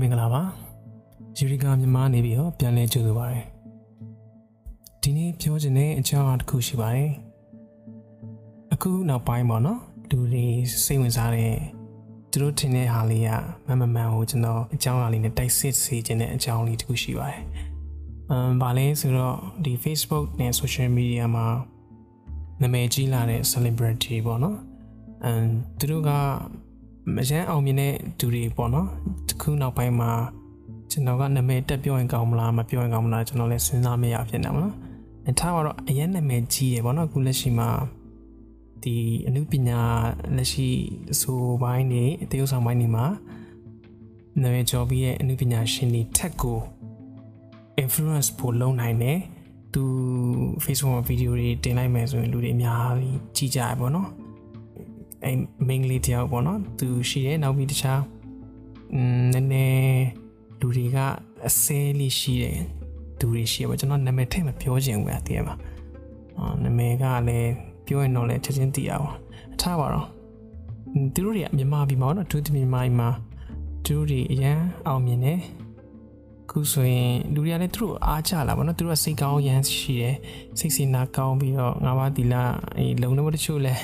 မင်္ဂလာပါယူရီကာမြန်မာနေပြီးတော့ပြန်လဲကြိုဆိုပါရစေဒီနေ့ပြောချင်တဲ့အကြောင်းအရာတစ်ခုရှိပါတယ်အခုနောက်ပိုင်းပေါ့နော်လူတွေစိတ်ဝင်စားတဲ့သူတို့ထင်တဲ့ဟာလေးကမမမှန်ကိုကျွန်တော်အကြောင်းအရာလေးနဲ့တိုက်စစ်စေခြင်းတဲ့အကြောင်းလေးတစ်ခုရှိပါတယ်အမ်ဗာလဲဆိုတော့ဒီ Facebook နဲ့ social media မှာနာမည်ကြီးလာတဲ့ celebrity ပေါ့နော်အမ်သူတို့က မရန်အောင်မြင်တဲ့သူတွေပေါ့နော်တခုနောက်ပိုင်းမှာကျွန်တော်ကနာမည်တက်ပြောရင်ကောင်းမလားမပြောရင်ကောင်းမလားကျွန်တော်လည်းစဉ်းစားမရဖြစ်နေမှာနော်အဲထားတော့အရင်နာမည်ကြီးရပေါ့နော်အခုလက်ရှိမှာဒီအမှုပညာလက်ရှိအဆိုပိုင်းနေအသေးဆောင်ပိုင်းနေမှာနာမည်ကျော်ပြီးရဲ့အမှုပညာရှင်တွေထက်ကို influence ပိုလုပ်နိုင်တယ်သူ Facebook မှာဗီဒီယိုတွေတင်လိုက်မယ်ဆိုရင်လူတွေအများကြီးကြည့်ကြရပေါ့နော် အဲ main လေးတယောက်ပေါ့နော်သူရှိတယ်နောက်ပြီးတခြားอืมနည်းနည်းလူတွေကအစဲလေးရှိတယ်သူတွေရှိပေါ့ကျွန်တော်နာမည်ထိတ်မပြောချင်ဘူးအတည်းပါအာနာမည်ကလည်းပြောရင်တော့လည်းချက်ချင်းသိရအောင်အထားပါတော့သူတို့တွေကမြန်မာပြည်မှာတော့သူတို့မြန်မာပြည်မှာသူတို့တွေအရန်အောင်မြင်တယ်ခုဆိုရင်လူတွေကလည်းသူတို့အားကြလာပါတော့သူတို့ကစိတ်ကောင်းရမ်းရှိတယ်စိတ်စင်နာကောင်းပြီးတော့ငါးပါးသီလအဲလုံနေမတချို့လဲ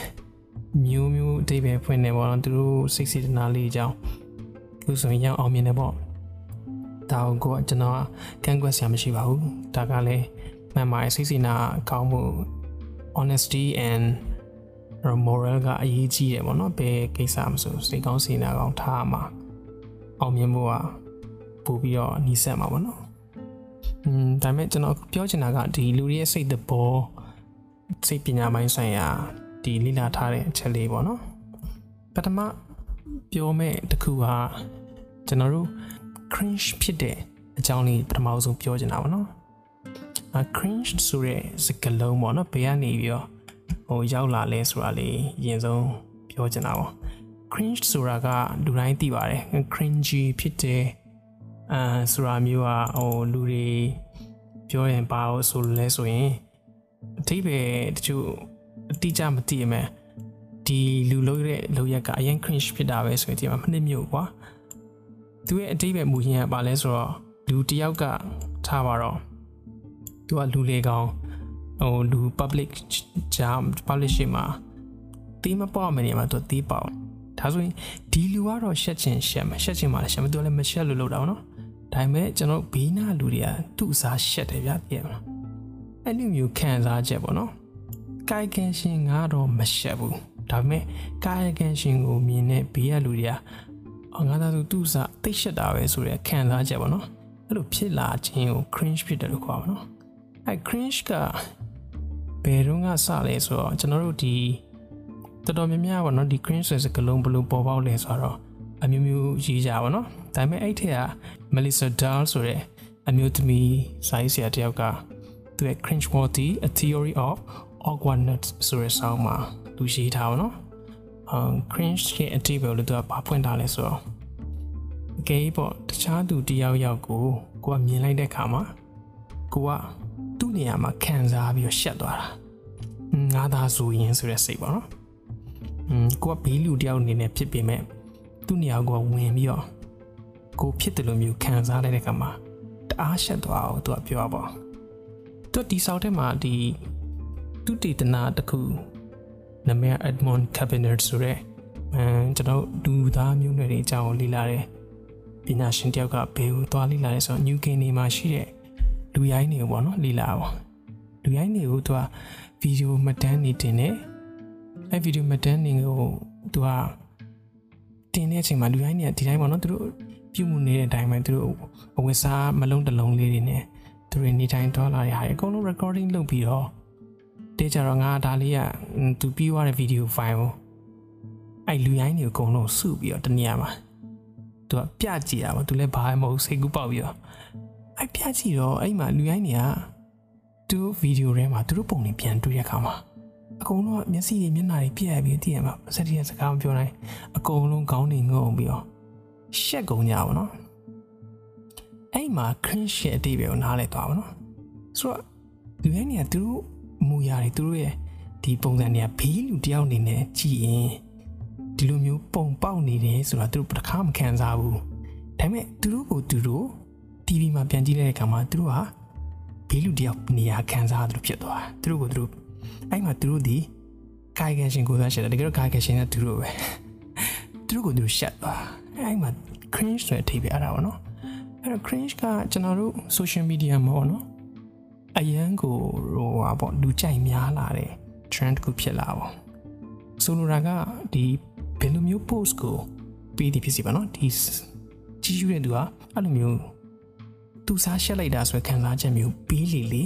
မျိုးမျိုးအတိတ်ပဲဖွင့်နေပေါ့နော်သူတို့စိတ်စေတနာလေးအကြောင်းခုဆိုရင်ရအောင်မြင်တယ်ပေါ့ဒါကိုကျွန်တော်ကန့်ကွက်စရာမရှိပါဘူးဒါကလည်းမှန်ပါတယ်စိတ်စေနာကောင်းမှု honesty and moral ကအရေးကြီးတယ်ပေါ့နော်ဘယ်ကိစ္စမဆိုစိတ်ကောင်းစေနာကောင်းထားမှာအောင်မြင်မှုကပို့ပြီးတော့နှီးဆက်မှာပေါ့နော်อืมဒါပေမဲ့ကျွန်တော်ပြောချင်တာကဒီလူတွေရဲ့စိတ်သဘောစိတ်ပညာပိုင်းဆိုင်ရာ ဒီလိလာထားတဲ့အချက်လေးပေါ့နော်ပထမပြောမဲ့တခုကကျွန်တော်တို့ cringe ဖြစ်တဲ့အကြောင်းလေးပထမဆုံးပြောချင်တာပေါ့နော်အ cringe ဆိုတဲ့စကားလုံးပေါ့နော်ဘယ်ကနေပြီးတော့ဟိုရောက်လာလဲဆိုတာလေးအရင်ဆုံးပြောချင်တာပေါ့ cringe ဆိုတာကလူတိုင်းသိပါတယ် cringy ဖြစ်တဲ့အာဆိုတာမျိုးကဟိုလူတွေပြောရင်ပါလို့ဆိုလဲဆိုရင်အတိပဲတချို့ အတိအကျမသိရမယ်ဒီလူလုံးရဲ့လောက်ရက်ကအရင် cringe ဖြစ်တာပဲဆိုရင်ဒီမှာမနစ်မြို့ကွာသူရဲ့အတိပဲမူရင်းကပါလဲဆိုတော့လူတယောက်ကထားပါတော့သူကလူလေကောင်ဟိုလူ public ဂျာ public ရှိမှာတီးမပေါ့မနေမှာသူတီးပေါ့ဒါဆိုရင်ဒီလူကတော့ရှက်ချင်ရှက်မှာရှက်ချင်မှာလည်းရှက်မသူလည်းမရှက်လို့လို့တော့နော်ဒါပေမဲ့ကျွန်တော်ဘေးနာလူတွေကသူ့အစားရှက်တယ်ဗျပြည့်မလားအဲ့လိုမျိုးခံစားချက်ပေါ့နော် ကာယကံရှင်ကတော့မရှက်ဘူးဒါပေမဲ့ကာယကံရှင်ကိုမြင်တဲ့ဘေးကလူတွေကအော်ငါသာသူသူ့စားတိတ်ရှက်တာပဲဆိုတဲ့ခံစားချက်ပေါ့နော်အဲ့လိုဖြစ်လာခြင်းကို cringe ဖြစ်တယ်လို့ခေါ်ပါတော့အဲ့ cringe ကဘယ်တော့ကစလဲဆိုတော့ကျွန်တော်တို့ဒီတော်တော်များများပေါ့နော်ဒီ cringe ဆိုတဲ့ကလုံးဘလို့ပေါ်ပေါက်လဲဆိုတော့အမျိုးမျိုးရေးကြပါတော့ဒါပေမဲ့အဲ့ထက်က Melissa Dahl ဆိုတဲ့အမျိုးသမီးစာရေးဆရာတယောက်ကသူရဲ့ cringe worthy a theory of awkwardness ဆိုတဲ့ဆောင်းမှာသူရေးထားပါတော့အမ် cringe ရဲ့အတိတ်ပဲလို့သူကဘာဖွင့်ထားလဲဆိုတော့ဂေးပေါ့တခြားသူတယောက်ယောက်ကိုကိုကမြင်လိုက်တဲ့ခါမှာကိုကသူ့နေရာမှာခံစားပြီးတော့ရှက်သွားတာငါသာဆိုရင်ဆိုတဲ့စိတ်ပေါ့နော်อืมကိုကဘေးလူတယောက်အနေနဲ့ဖြစ်ပေမဲ့သူ့နေရာကိုဝင်ပြီးတော့ကိုဖြစ်တယ်လို့မျိုးခံစားလိုက်တဲ့ခါမှာတအားရှက်သွားအောင်သူကပြောပါသူဒီဆောက်ထဲမှာဒီ သူတေသနာတစ်ခုနာမည် Edmond Cabinet ဆိုတဲ့အဲကျွန်တော်ဒူသားမျိုးနွယ်တွေအကြောင်းလေ့လာတယ်ပညာရှင်တယောက်ကဘေးကိုသွားလေ့လာတယ်ဆိုတော့ New Guinea မှာရှိတဲ့လူရိုင်းတွေကိုပေါ့နော်လေ့လာပါလူရိုင်းတွေကိုသူကဗီဒီယိုမှတ်တမ်းနေတင်တယ်အဲဗီဒီယိုမှတ်တမ်းနေကိုသူကတင်တဲ့အချိန်မှာလူရိုင်းတွေကဒီတိုင်းပေါ့နော်သူတို့ပြုမှုနေတဲ့အတိုင်းပဲသူတို့အဝတ်စားမလုံးတလုံးလေးတွေနဲ့သူတွေနေတိုင်းသွားလာရဟာအကုန်လုံး recording လုပ်ပြီးတော့ တေးကြတော့ငါဒါလေးကသူပြီးသွားတဲ့ video file ကိုအဲ့လူရိုင်းတွေအကုန်လုံးစုပြီးတော့တနေရာမှာသူကပြကြည့်တာပေါ့သူလည်းဘာမှမဟုတ်စိတ်ကူးပေါက်ပြီးတော့အဲ့ပြကြည့်တော့အဲ့မှာလူရိုင်းတွေကသူဗီဒီယိုထဲမှာသူတို့ပုံတွေပြန်တွေ့တဲ့အခါမှာအကုန်လုံးမျက်စိတွေမျက်နှာတွေပြက်ပြီးတည်ရမှာစက်တီးစကားမပြောနိုင်အကုန်လုံးခေါင်းတွေငုံပြီးတော့ရှက်ကုန်ကြပါတော့အဲ့မှာ cringe ရဲ့အတိတ်ပဲကိုနားလဲသွားပါတော့ဆိုတော့လူရိုင်းတွေကသူတို့ မူရာတွေသူတို့ရဲ့ဒီပုံစံတွေကဘေးလူတယောက်အနေနဲ့ကြည်ရင်ဒီလိုမျိုးပုံပေါက်နေတယ်ဆိုတာသူတို့တစ်ခါမခံစားဘူးဒါပေမဲ့သူတို့ကိုသူတို့ TV မှာပြန်ကြည့်လိုက်တဲ့အခါမှာသူတို့ဟာဘေးလူတယောက်နေရာခံစားရတယ်လို့ဖြစ်သွားတယ်သူတို့ကိုသူတို့အဲ့မှာသူတို့ဒီကာယကံရှင်ကိုစားရှက်တယ်တကယ်တော့ကာယကံရှင်ကသူတို့ပဲသူတို့ကိုသူတို့ရှက်သွားအဲ့မှာ cringe ဆိုတဲ့အထိပ္ပယ်အဲ့ဒါပေါ့နော်အဲ့တော့ cringe ကကျွန်တော်တို့ social media မှာပေါ့နော် အရန်ကိုဟိုဟာပေါ့လူကြိုက်များလာတဲ့ trend တစ်ခုဖြစ်လာပေါ့ဆိုလိုတာကဒီဘယ်လိုမျိုး post ကိုပေးသည်ဖြစ်စီပါနော်ဒီကြီးယူတဲ့သူကအဲ့လိုမျိုးသူစားရှက်လိုက်တာဆိုခံစားချက်မျိုးပေးလေလေ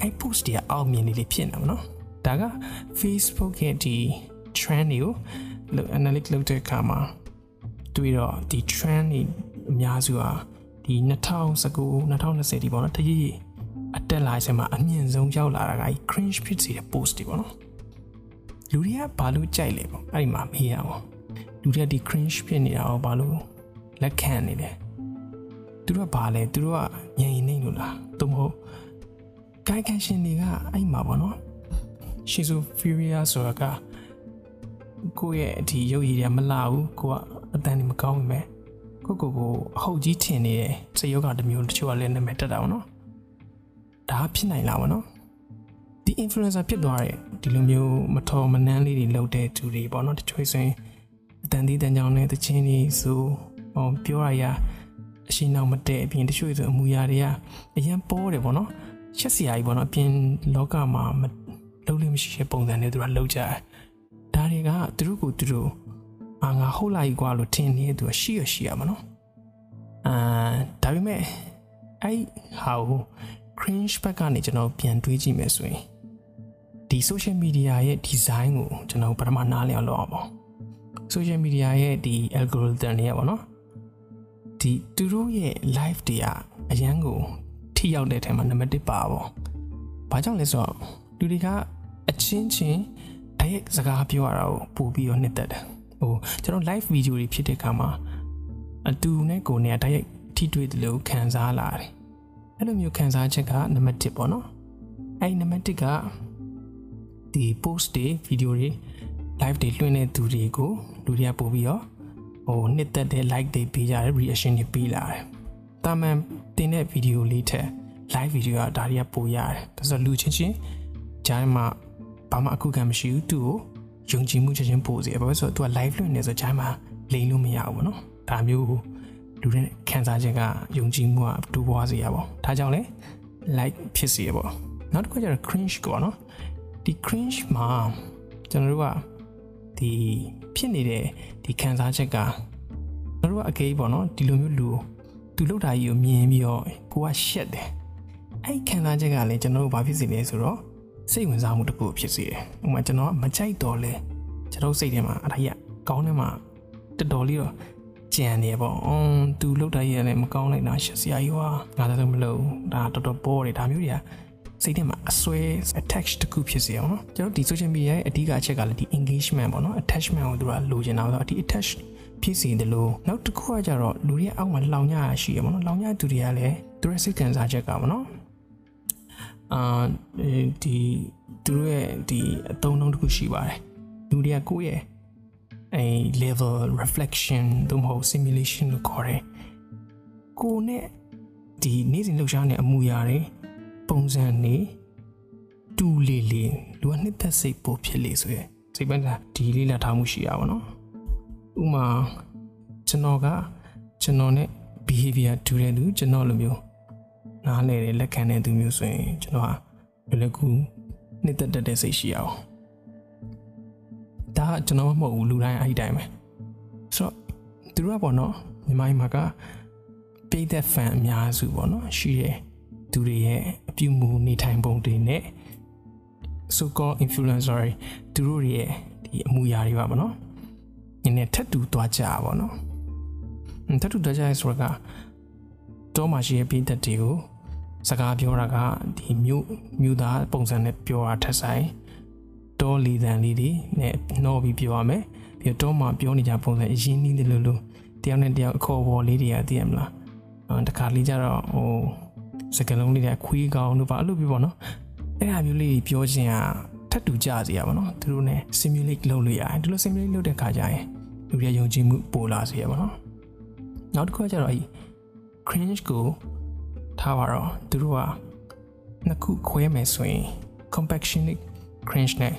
အဲ့ post တွေကအောက်မြင်နေလေဖြစ်နေတာပေါ့နော်ဒါက Facebook ရဲ့ဒီ trend တွေကို analytic လုပ်တဲ့အခါမှာတွေ့တော့ဒီ trend တွေအများစုဟာဒီ2019 2020ဒီပေါ့နော်တကြီး အတက်လာချိန်မှာအမြင့်ဆုံးရောက်လာတာက cringe ဖြစ်စေတဲ့ post တွေပေါ့နော်လူတွေကဘာလို့ကြိုက်လဲပေါ့အဲ့ဒီမှာမေးရအောင်လူတွေကဒီ cringe ဖြစ်နေတာကိုဘာလို့လက်ခံနေလဲသူတို့ကဘာလဲသူတို့ကညင်နေလို့လားသို့မဟုတ်ကိုင်ကန်ရှင်တွေကအဲ့မှာပေါ့နော် schizophrenia ဆိုတာကကိုယ့်ရဲ့ဒီရုပ်ရည်တွေမလာဘူးကိုကအတန်တွေမကောင်းဘူးမဲ့ကိုကိုကိုအဟုတ်ကြီးထင်နေတဲ့စိတ်ယောဂတစ်မျိုးတချို့ကလည်းနာမည်တက်တာပေါ့နော် ဒါဖြစ်နိုင်လားပေါ့နော်ဒီ influencer ဖြစ်သွားတဲ့ဒီလိုမျိုးမတော်မနှမ်းလေးတွေလုပ်တဲ့သူတွေပေါ့နော်တချို့ဆိုရင်အတန်သေးတန်ကြောင်နဲ့တချင်းတွေဆိုဟောပြောရရအရှိနောက်မတည့်အပြင်တချို့ဆိုအမူအရာတွေကအရင်ပေါ်တယ်ပေါ့နော်ချက်စီယာကြီးပေါ့နော်အပြင်လောကမှာမလုံးလို့မရှိတဲ့ပုံစံနဲ့သူကလောက်ကြတယ်ဒါတွေကသူတို့ကိုသူတို့အာငါဟုတ်လိုက်ကွာလို့ထင်နေတဲ့သူကရှိရရှိရမှာနော်အာဒါပေမဲ့အဲ့ဟာကို cringe ဘက်ကနေကျွန်တော်ပြန်တွေးကြည့်မယ်ဆိုရင်ဒီ social media ရဲ့ design ကိုကျွန်တော်ပထမနားလည်အောင်လုပ်အောင်ပေါ့ social media ရဲ့ဒီ algorithm တွေကပေါ့နော်ဒီသူတို့ရဲ့ live တွေကအရန်ကိုထိရောက်တဲ့အထက်မှာနံပါတ်1ပါပေါ့ဘာကြောင့်လဲဆိုတော့လူတွေကအချင်းချင်းတရက်စကားပြောရတာကိုပို့ပြီးတော့နှစ်သက်တယ်ဟိုကျွန်တော် live video တွေဖြစ်တဲ့အခါမှာအတူနဲ့ကိုနဲ့တရက်ထိတွေ့တယ်လို့ခံစားလာတယ် အဲ့လိုမျိုးခံစားချက်ကနံပါတ်1ပေါ့နော်အဲ့နံပါတ်1ကဒီ post တွေ video တွေ live တွေလွှင့်တဲ့သူတွေကိုလူတွေကပို့ပြီးတော့ဟိုနှစ်သက်တဲ့ like တွေပေးကြတယ် reaction တွေပေးလာတယ်တာမန်တင်တဲ့ video လေးထက် live video ကဒါတွေကပိုရတယ်ဒါဆိုလူချင်းချင်းဂျိုင်းမှာဘာမှအခုခံမရှိဘူးသူ့ကိုယုံကြည်မှုချက်ချင်းပို့စေဘာလို့ဆိုတော့ तू က live လွှင့်နေဆိုဂျိုင်းမှာလိန်လို့မရဘူးဗောနော်ဒါမျိုး လူတွေခံစားချက်ကယုံကြည်မှုကတူပွားစေရပါဒါကြောင့်လဲ like ဖြစ်စေရပေါ့နောက်တစ်ခုကျတော့ cringe ကောနော်ဒီ cringe မှာကျွန်တော်တို့ကဒီဖြစ်နေတဲ့ဒီခံစားချက်ကကျွန်တော်တို့ကအကေးပေါ့နော်ဒီလိုမျိုးလူသူလောက်တာကြီးကိုမြင်ပြီးတော့ကိုကရှက်တယ်အဲ့ခံစားချက်ကလည်းကျွန်တော်တို့ဘာဖြစ်စေလဲဆိုတော့စိတ်ဝင်စားမှုတစ်ခုဖြစ်စေတယ်ဥပမာကျွန်တော်ကမကြိုက်တော့လဲကျွန်တော်စိတ်ထဲမှာအဲ့ဒါကြီးကောင်းထဲမှာတော်တော်လေးတော့ ကြံနေပေါ့အွန်သူလောက်တာကြီးကလည်းမကောင်းလိုက်တာရှက်စရာကြီးွာငါလည်းမလုပ်ဒါတော်တော်ပေါ်တယ်ဒါမျိုးတွေကစိတ်ထဲမှာအစွဲ attach တခုဖြစ်စေအောင်နော်ကျွန်တော်ဒီ social media ရဲ့အဓိကအချက်ကလည်းဒီ engagement ပေါ့နော် attachment ကိုသူကလိုချင်တာဆိုတော့ဒီ attach ဖြစ်စေတယ်လို့နောက်တစ်ခုကကြတော့လူတွေအောက်မှာလောင်ညရရှိရပေါ့နော်လောင်ညသူတွေကလည်းသူရဲ့စိတ်ခံစားချက်ကပေါ့နော်အာဒီသူတို့ရဲ့ဒီအသုံးအနှုန်းတစ်ခုရှိပါတယ်လူတွေကကိုယ့်ရဲ့ အဲ level reflection သို့မဟုတ် simulation လို့ခေါ်တယ်ကိုနဲ့ဒီနေ့စဉ်လှုပ်ရှားနေအမူအရာတွေပုံစံနေတူလေလေလူကနှစ်သက်စိတ်ပို့ဖြစ်လေဆိုရယ်စိတ်ပိုင်းကဒီလေးလာထားမှုရှိရပါတော့ဥမာကျွန်တော်ကကျွန်တော်နဲ့ behavior တူတဲ့လူကျွန်တော်လိုမျိုးနားလဲတဲ့လက်ခံတဲ့သူမျိုးဆိုရင်ကျွန်တော်ဟာလွယ်လွယ်ကူနှစ်သက်တတ်တဲ့စိတ်ရှိအောင် ဒါကျွန်တော်မဟုတ်ဘူးလူတိုင်းအဲ့ဒီတိုင်းပဲဆိုတော့သူတို့ကပေါ့နော်မြန်မာပြည်မှာကပိတ်သက် fan အများစုပေါ့နော်ရှိတယ်သူတွေရဲ့အပြုမူနေထိုင်ပုံတွေနဲ့ so called influencer တွေသူတို့ရဲ့ဒီအမူအရာတွေပါဗောနော်နည်းနည်းထပ်တူသွားကြပါဗောနော်ထပ်တူသွားကြရဲဆိုတာကတော့မှရှိရဲ့ပြည်သက်တွေကိုစကားပြောတာကဒီမြို့မြို့သားပုံစံနဲ့ပြောတာထက်ဆိုင် တောလီတန်လေးတွေနဲ့နှောပြီးပြောရမယ်ပြီးတော့မှပြောနေကြပုံစံအရင်းနှီးတယ်လို့လို့တယောက်နဲ့တယောက်အခေါ်ပေါ်လေးတွေကသိရမလားအဲတခါလေးကြတော့ဟိုစကလုံးလေးတွေခွေးကောင်းတို့ပါအဲ့လိုပြပေါ့နော်အဲ့ဒါမျိုးလေးပြောချင်ကထပ်တူကြစီရပါတော့သူတို့ ਨੇ simulate လုပ်လို့ရတယ်ဒီလို simulate လုပ်တဲ့ခါကျရင်လူတွေယုံကြည်မှုပိုလာစေရပါတော့နောက်တစ်ခုကကျတော့အဲ့ cringe ကိုထားပါတော့သူတို့ကနှစ်ခုခွဲမယ်ဆိုရင် compassionate cringe နဲ့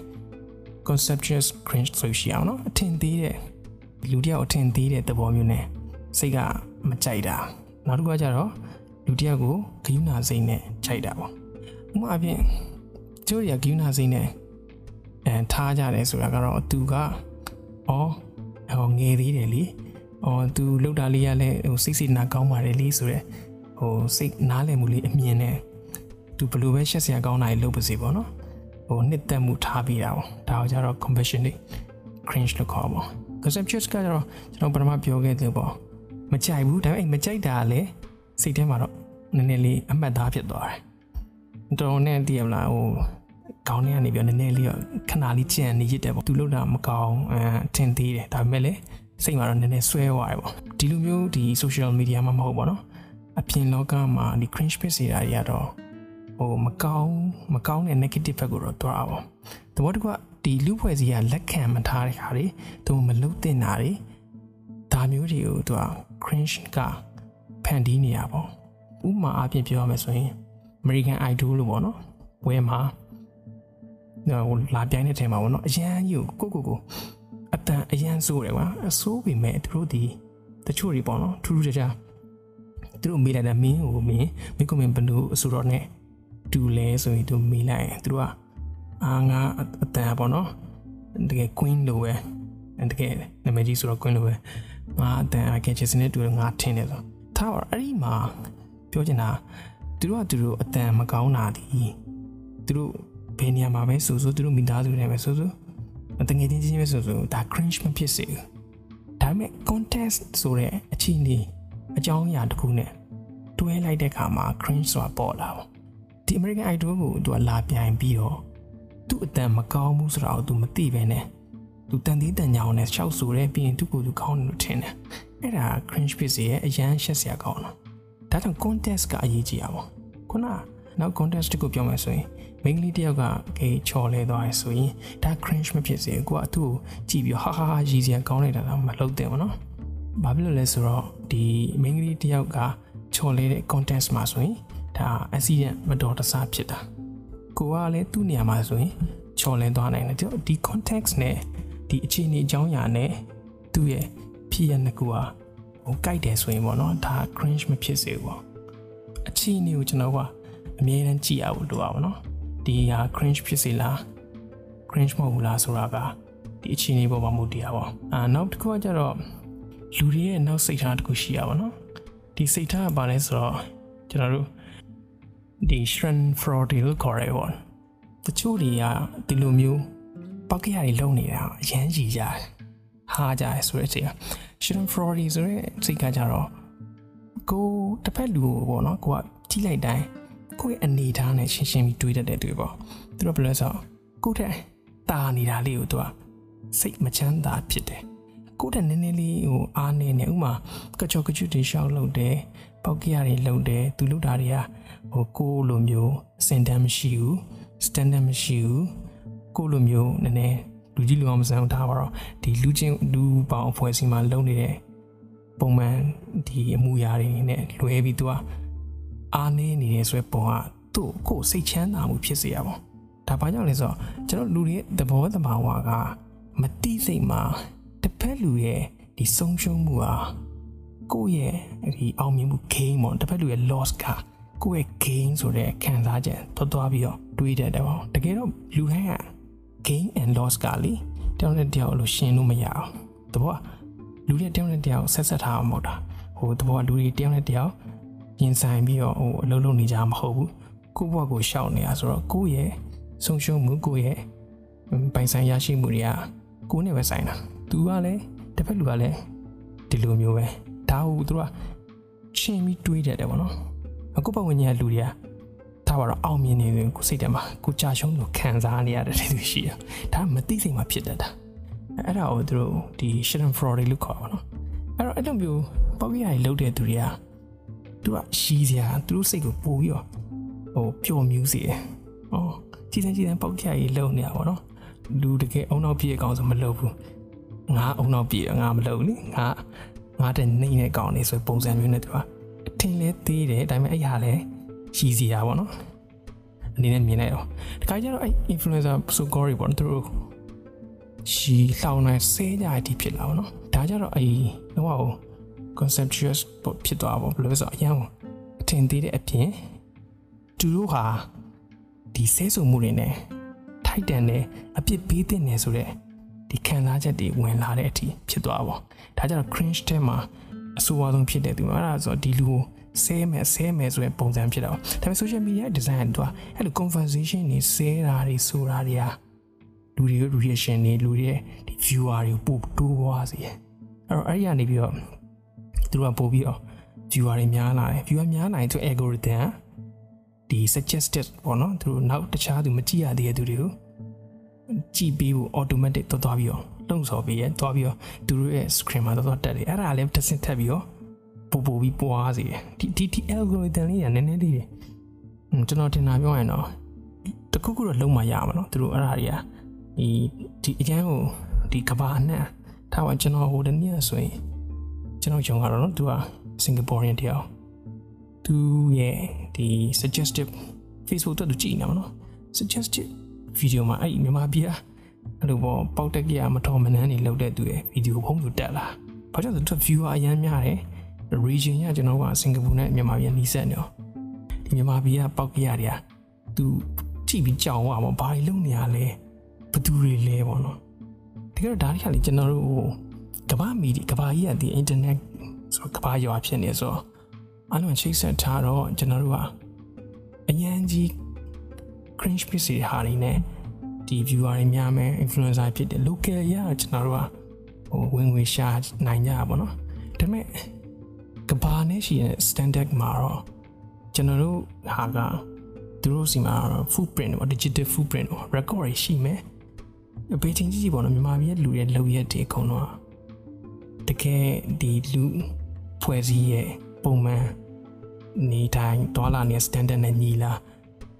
conceptuous cringe ဆိုရှိအောင်နော်အထင်သေးတဲ့လူတယောက်အထင်သေးတဲ့သဘောမျိုးနဲ့စိတ်ကမကြိုက်တာနောက်တစ်ခုကကြတော့လူတယောက်ကိုဂိူးနာစိတ်နဲ့ကြိုက်တာပေါ့ဥပမာအပြင်ကျိုးတွေကဂိူးနာစိတ်နဲ့အဲထားကြတယ်ဆိုတာကတော့သူကအော်ဟိုငယ်သေးတယ်လေအော်သူလောက်တာလေးရလဲဟိုစိတ်စိတ်နာကောင်းပါတယ်လေဆိုတော့ဟိုစိတ်နားလည်မှုလေးအမြင်နဲ့သူဘလို့ပဲရှက်စရာကောင်းတာလေးလုပ်ပါစေပေါ့နော် ဟိုနှစ်သက်မှုထားပြီးတာပေါ့။ဒါကိုကြတော့ compassionate cringe လို့ခေါ်ပါ။ conceptual ကကြတော့ကျွန်တော်ပထမပြောခဲ့တယ်ပေါ့။မကြိုက်ဘူးဒါပေမဲ့မကြိုက်တာလည်းစိတ်ထဲမှာတော့နည်းနည်းလေးအမှတ်သားဖြစ်သွားတယ်။တော်တော်နဲ့တည်ရမလားဟိုကောင်းနေကနေပြီးနည်းနည်းလေးခဏလေးကြံနေရတဲ့ပေါ့သူလောက်တာမကောင်းအထင်သေးတယ်ဒါပေမဲ့လည်းစိတ်မှာတော့နည်းနည်းဆွဲသွားတယ်ပေါ့ဒီလိုမျိုးဒီ social media မှာမဟုတ်ပါတော့အပြင်လောကမှာဒီ cringe ဖြစ်စေတာတွေကတော့ ဟိုမကောင်းမကောင်းတဲ့ negative ဘက်ကိုတော့တွားပါတဘောတကွဒီလူဖွဲ့စည်းကလက်ခံမထားတဲ့ခါတွေသူမလုတ်တင်တာတွေဒါမျိုးတွေကိုသူက cringe ကဖန်တီးနေရပေါ့ဥမာအပြင်ပြောရမယ်ဆိုရင် American Idol လို့ပေါ့နော်ဝဲမှာဟိုလာပြိုင်တဲ့ထဲမှာပေါ့နော်အရန်ကြီးကိုကိုကိုကိုအတန်အရန်ဆိုးတယ်ကွာအဆိုးပေမဲ့သူတို့ဒီတချို့တွေပေါ့နော်ထူးထူးခြားခြားသူတို့မေးလိုက်တာမင်းကိုမင်းမင်းကမင်းဘလို့အဆိုတော့ ਨੇ တူလဲဆိုရင်သူမေးလိုက်ရင်သူတို့ကအာငါအတန်ပေါ့နော်တကယ် queen လို့ပဲတကယ်နာမည်ကြီးဆိုတော့ queen လို့ပဲငါအတန်အကဲချစ်စနေတူငါထင်းတယ်ဆိုထားပါအဲ့ဒီမှာပြောချင်တာသူတို့ကသူတို့အတန်မကောင်းတာဒီသူတို့ဘယ်နေရာမှာပဲဆိုဆိုသူတို့မိသားစုတွေပဲဆိုဆိုတငယ်ချင်းချင်းပဲဆိုဆိုဒါ cringe မဖြစ်စေဘူးဒါပေမဲ့ contest ဆိုတဲ့အခြေအနေအကြောင်းအရာတစ်ခုနဲ့တွဲလိုက်တဲ့အခါမှာ cringe ဆိုတာပေါ်လာပေါ့ ဒီ American Idol ကိုသူကလာပြိုင်ပြီးတော့သူ့အတန်မကောင်းဘူးဆိုတာကိုသူမသိပဲနဲ့သူတန်သေးတန်ကြောင်နဲ့ရှောက်ဆိုတဲ့ပြီးရင်သူ့ကိုယ်သူကောင်းတယ်လို့ထင်တယ်အဲ့ဒါ cringe ဖြစ်စေရဲ့အရန်ရှက်စရာကောင်းတော့ဒါကြောင့် contest ကအရေးကြီးတာပေါ့ခုနနောက် contest ကိုပြောမယ်ဆိုရင်မိန်းကလေးတယောက်ကဂိတ်ချော်လဲသွားရဆိုရင်ဒါ cringe မဖြစ်စေကိုကသူ့ကိုကြည့်ပြီးဟာဟာဟာရည်စရာကောင်းနေတာတော့မလုပ်သင့်ဘူးနော်။ဘာဖြစ်လို့လဲဆိုတော့ဒီမိန်းကလေးတယောက်ကချော်လဲတဲ့ context မှာဆိုရင် ဒါ accident မတော်တဆဖြစ်တာ။ကိုကလည်းသူ့နေရာမှာဆိုရင်ချော်လဲသွားနိုင်တယ်ဒီ context နဲ့ဒီအခြေအနေအကြောင်းအရာနဲ့သူ့ရဲ့ဖြစ်ရနှစ်ခုဟာဟိုကြိုက်တယ်ဆိုရင်ပေါ့နော်ဒါ cringe မဖြစ်စေဘူးပေါ့။အခြေအနေကိုကျွန်တော်ကအမြဲတမ်းကြည့်ရဖို့လိုပါပါနော်။ဒီဟာ cringe ဖြစ်စေလား cringe မဟုတ်ဘူးလားဆိုတာကဒီအခြေအနေပေါ်မှာမူတည်တာပေါ့အာနောက်တစ်ခုကကျတော့လူတွေရဲ့နောက်စိတ်ထားတစ်ခုရှိရပါတော့ဒီစိတ်ထားကဘာလဲဆိုတော့ကျွန်တော်တို့ ဒီ shrine fraud လို့ခေါ်ရဲပေါ့တချို့တွေကဒီလိုမျိုးပောက်ကရတွေလုံနေတာအရန်ကြီးကြတယ်ဟာကြတယ်ဆိုတဲ့အချိန်က shrine fraud ဆိုတဲ့စိတ်ကကြတော့ကိုတစ်ဖက်လူကိုပေါ့နော်ကိုကကြည့်လိုက်တိုင်းကိုယ့်ရဲ့အနေထားနဲ့ရှင်းရှင်းပြီးတွေးတတ်တဲ့တွေ့ပေါ့သူတို့ဘယ်လဲဆိုကိုယ့်တဲ့တာနေတာလေးကိုသူကစိတ်မချမ်းသာဖြစ်တယ်ကိုယ့်တဲ့နည်းနည်းလေးဟိုအားနေနေဥမာကချောကချွတ်တွေရှောက်လုပ်တယ် ပေါက်ကရတွေလုပ်တယ်သူလုပ်တာတွေကဟိုကိုလိုမျိုးစင်တန်းမရှိဘူးစတန်ဒတ်မရှိဘူးကိုလိုမျိုးနည်းနည်းလူကြီးလူအောင်မဆန်ထားပါတော့ဒီလူချင်းလူပေါင်းအဖွဲ့အစည်းမှာလုပ်နေတဲ့ပုံမှန်ဒီအမှုရာတွေနဲ့လွဲပြီးသူကအားနေနေတယ်ဆိုရပုံကသူ့ကိုစိတ်ချမ်းသာမှုဖြစ်စေရပါဒါဘာကြောင့်လဲဆိုတော့ကျွန်တော်လူတွေရဲ့သဘောတဘာဝကမတိစိတ်မှာတစ်ဖက်လူရဲ့ဒီဆုံးရှုံးမှုဟာ ကိုယ့်ရဲ့ဒီအောင်မြင်မှု gain ပေါ့တစ်ဖက်လူရဲ့ loss ကကိုယ့်ရဲ့ gain ဆိုတဲ့ခံစားချက်သွားသွားပြီးတော့တွေးတတ်တယ်ပေါ့တကယ်တော့လူတိုင်းက gain and loss ကလေတောင်းတဲ့တယောက်လို့ရှင်းလို့မရအောင်တဘောလူတွေတောင်းတဲ့တယောက်ဆက်ဆက်ထားအောင်မဟုတ်တာဟိုတဘောလူတွေတောင်းတဲ့တယောက်ရင်ဆိုင်ပြီးတော့ဟိုအလုပ်လုပ်နေကြမှာမဟုတ်ဘူးကိုယ့်ဘဝကိုရှောက်နေတာဆိုတော့ကိုယ့်ရဲ့ဆုံးရှုံးမှုကိုယ့်ရဲ့ပိုင်ဆိုင်ရရှိမှုတွေကကိုယ်နဲ့ပဲဆိုင်တာသူကလည်းတစ်ဖက်လူကလည်းဒီလိုမျိုးပဲ ဒါဟုသူကချင်းပြီးတွေးကြတယ်ပေါ့နော်အခုပတ်ဝန်းကျင်ကလူတွေကဒါပါတော့အောင်မြင်နေတယ်ကိုစိတ်ထဲမှာကိုကြာရှုံးလို့ခံစားနေရတယ်တူရှိတယ်ဒါမသိစိတ်မှာဖြစ်တတ်တာအဲ့ဒါကိုသူတို့ဒီ shit fraud လို့ခေါ်ပါတော့အဲ့တော့အဲ့လိုမျိုးပေါက်ရည်လုတ်တဲ့သူတွေကသူကရှိစရာသူတို့စိတ်ကိုပို့ပြီးတော့ဟိုပျော်မြူးစေတယ်။အော်ကြည်စံကြည်စံပေါက်ကြရေးလုံနေရပါတော့။လူတကယ်အုံနောက်ပြည့်အကောင်ဆိုမလုပ်ဘူး။ငါအုံနောက်ပြည့်ငါမလုပ်လေ။ငါ ငငါတဲ့နှိမ့်တဲ့ကောင်လေးဆိုပုံစံမျိုးနဲ့သူကအထင်လဲသေးတယ်ဒါပေမဲ့အဲ့ဟာလဲရှိစီရပါတော့အနေနဲ့မြင်လိုက်တော့တခါကျတော့အဲ့ influencer ဆိုကောရီပေါ့နော်သူတို့ရှီလှောင်းနေဆဲကြအတီဖြစ်လာပါတော့ဒါကြတော့အဲ့တော့ conceptual ဖြစ်သွားပါဘယ်လိုလဲဆိုအရင်အထင်သေးတဲ့အပြင်သူတို့ဟာဒီဆဲဆိုမှုတွေနဲ့ထိုက်တန်တဲ့အပြစ်ပေးတဲ့နေဆိုတဲ့ ဒီခံစားချက်တွေဝင်လာတဲ့အထိဖြစ်သွားပါဒါကြတော့ cringe တဲ့မှာအဆိုးအဝါဆုံးဖြစ်တဲ့သူအဲ့ဒါဆိုဒီလူကိုဆဲမယ်ဆဲမယ်ဆိုတဲ့ပုံစံဖြစ်တာပေါ့ဒါပေမဲ့ social media design တို့ကအဲ့လို conversation တွေဆဲတာတွေဆိုတာတွေဟာလူတွေရဲ့ reaction တွေလူတွေရဲ့ဒီ viewer တွေကိုပို့တိုးသွားစေအဲ့တော့အဲ့ဒီကနေပြီးတော့သူတို့ကပို့ပြီးတော့ viewer တွေများလာတယ် viewer များလာရင်သူ algorithm ဒီ suggested ပေါ့နော်သူတို့နောက်တခြားသူမကြည့်ရသေးတဲ့သူတွေကို ကြည့်ပြီးဖို့ automatic သွားသွားပြီးတော့လုံဆော်ပြီးရသွားပြီးတော့သူတို့ရဲ့ screen မှာသွားသွားတက်တယ်အဲ့ဒါလည်းတစ်ဆင့်ထပ်ပြီးတော့ပို့ပို့ပြီးပွားစေတယ်ဒီဒီဒီ algorithm လေးကနည်းနည်းလေးကျွန်တော်တင်တာပြောရင်တော့တခုခုတော့လုံးမရမှာနော်သူတို့အဲ့ဒါတွေကဒီဒီအကျန်းကိုဒီကဘာအနှံ့ထားပါကျွန်တော်ဟိုတနေ့ဆိုရင်ကျွန်တော်ယုံရတော့နော်သူက Singaporean တယောက်သူရဲ့ဒီ suggestive Facebook တက်သူကြည့်နေမှာနော် suggestive video မှာအဲ့မြန်မာပြည်အဲ့လိုပေါ့ပေါက်တက်ကရမတော်မနှမ်းနေလောက်တဲ့သူရဲ့ video ဖုံးသူတက်လာဘာကြောင့်လဲသူ viewer အများများတယ် region ကကျွန်တော်ကစင်ကာပူနဲ့မြန်မာပြည်နီးစပ်နေတော့ဒီမြန်မာပြည်ကပေါက်ကရတွေကသူကြည့်ပြီးကြောင်သွားပါဘာတွေလုပ်နေရလဲဘသူတွေလဲပေါ့နော်တကယ်တော့ဒါတွေကလေကျွန်တော်တို့ဟိုကမ္ဘာမီဒီကမ္ဘာကြီးကဒီ internet ဆိုကမ္ဘာရွာဖြစ်နေဆိုတော့အလုံးချိတ်ဆက်ထားတော့ကျွန်တော်တို့ကအញ្ញမ်းကြီး cringe ဖြစ်စီဟာတွေနဲ့ဒီ viewer တွေများမယ် influencer ဖြစ်တယ် local ရကျွန်တော်တို့ကဟိုဝင်ငွေရှာနိုင်ကြပါတော့ဒါပေမဲ့ကဘာနဲ့ရှိတဲ့ standard မှာတော့ကျွန်တော်တို့ဟာကသူတို့စီမှာ footprint ပေါ့ digital footprint ပေါ့ record တွေရှိမယ်ဘေးချင်းကြီးပေါ့နော်မြန်မာပြည်ရဲ့လူရဲ့လုံရက်တွေအကုန်လုံးတကယ်ဒီလူဖွဲ့စည်းရဲ့ပုံမှန်နေတိုင်းတွာလာနေတဲ့ standard နဲ့ညီလား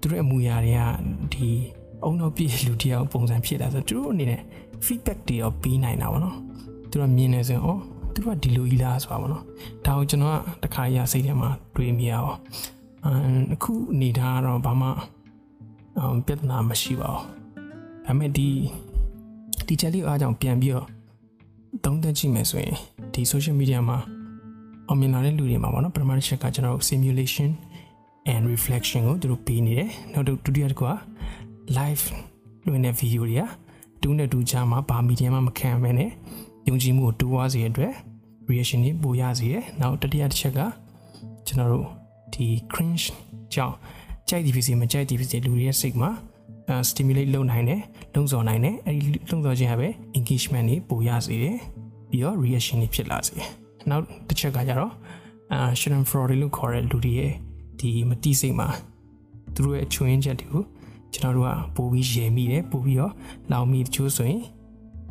သူတို့အမူအရာတွေကဒီအုံနောက်ပြည့်လူတယောက်ပုံစံဖြစ်လာဆိုသူတို့အနေနဲ့ feedback တွေရောပေးနိုင်တာပေါ့နော်သူတို့မြင်နေဆိုရင်ဩသူတို့ကဒီလိုကြီးလားဆိုတာပေါ့နော်ဒါကိုကျွန်တော်ကတခါရစိတ်ထဲမှာတွေးမိရအောင်အခုအနေထားကတော့ဘာမှပြဿနာမရှိပါဘူးဒါပေမဲ့ဒီဒီချက်လေးအားကြောင့်ပြန်ပြီးတော့သုံးသပ်ကြည့်မယ်ဆိုရင်ဒီ social media မှာအောင်မြင်လာတဲ့လူတွေမှာပေါ့နော်ပထမတစ်ချက်ကကျွန်တော်တို့ simulation and reflection ကိုသူတို့ပေးနေတယ်နောက်ဒုတိယတစ်ခုက live လွှင့်တဲ့ video တွေကတူးနဲ့တူချာမှာဘာမီဒီယာမှမခံမဲနဲ့ယုံကြည်မှုကိုတိုးွားစေရတဲ့ reaction တွေပိုရစေရနောက်တတိယတစ်ချက်ကကျွန်တော်တို့ဒီ cringe ကြောင့်ကြိုက်ဒီဖြစ်စီမကြိုက်ဒီဖြစ်စီလူတွေရဲ့စိတ်မှာ stimulate လုပ်နိုင်တယ်လုံဆော်နိုင်တယ်အဲဒီလုံဆော်ခြင်းကပဲ engagement တွေပိုရစေတယ်ပြီးတော့ reaction တွေဖြစ်လာစေနောက်တစ်ချက်ကကြတော့အာ Shannon Fraud လို့ခေါ်တဲ့လူတွေရဲ့ ဒီမတိစိတ်မှာသူတို့ရဲ့ချွင်းချက်တွေကိုကျွန်တော်တို့ကပို့ပြီးရည်မိတယ်ပို့ပြီးတော့လောင်မိတချို့ဆိုရင်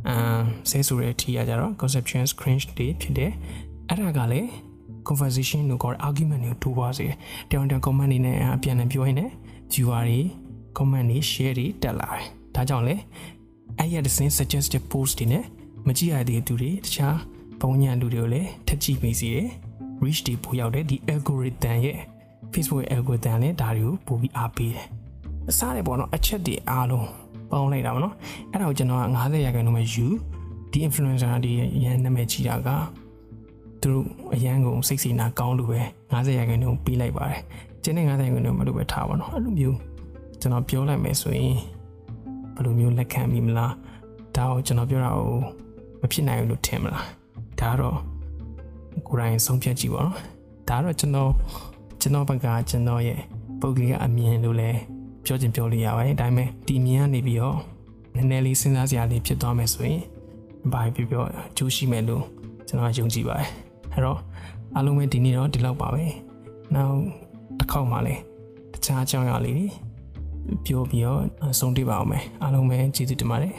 အမ်ဆဲဆိုတဲ့အထီးကကြတော့ conception cringe တွေဖြစ်တယ်အဲ့ဒါကလည်း conversation လို့ခေါ်တဲ့ argument တွေကိုတိုးပွားစေတယ်တောင်တောင် comment တွေနဲ့အပြန်အပြောရင်းနဲ့ viewer တွေ comment တွေ share တွေတက်လာတယ်ဒါကြောင့်လေအဲ့ရတဲ့ suggested post တွေနဲ့မကြည့်ရတဲ့သူတွေတခြားပုံညာလူတွေကိုလည်းထပ်ကြည့်မိစေတယ် reach တွေပို့ရောက်တဲ့ဒီ algorithm ရဲ့ Facebook algorithm နဲ့ဒါတွေကိုပို့ပြီးအားပေးတယ်အစားတယ်ပေါ့နော်အချက်တွေအားလုံးပေါင်းလိုက်တာပေါ့နော်အဲ့ဒါကိုကျွန်တော်က90ရာခိုင်နှုန်းပဲယူဒီ influencer တွေရန်နာမည်ကြီးတာကသူတို့အရန်ကိုစိတ်စီနာကောင်းလို့ပဲ90ရာခိုင်နှုန်းပေးလိုက်ပါတယ်ကျန်တဲ့90ရာခိုင်နှုန်းမလို့ပဲထားပါတော့အဲ့လိုမျိုးကျွန်တော်ပြောလိုက်မယ်ဆိုရင်ဘယ်လိုမျိုးလက်ခံမိမလားဒါကိုကျွန်တော်ပြောတာကိုမဖြစ်နိုင်ဘူးလို့ထင်မလားဒါတော့ကိုယ်တိုင်ဆုံးဖြတ်ကြည့်ပါတော့ဒါတော့ကျွန်တော် ကျွန်တော်ဘက်ကကျွန်တော်ရဲ့ပုဂ္ဂလိကအမြင်လို့လဲပြောချင်ပြောလို့ရပါတယ်ဒါပေမဲ့ဒီမြင်ကနေပြီးတော့နည်းနည်းလေးစဉ်းစားစရာလေးဖြစ်သွားမယ်ဆိုရင်ဘာဖြစ်ပြောအကျိုးရှိမယ်လို့ကျွန်တော်ယုံကြည်ပါတယ်အဲ့တော့အားလုံးပဲဒီနေ့တော့ဒီလောက်ပါပဲနောက်တစ်ခေါက်မှလည်းတခြားအကြောင်းအရာလေးတွေပြောပြီးတော့ဆုံးတွေ့ပါအောင်မယ်အားလုံးပဲကျေးဇူးတင်ပါတယ်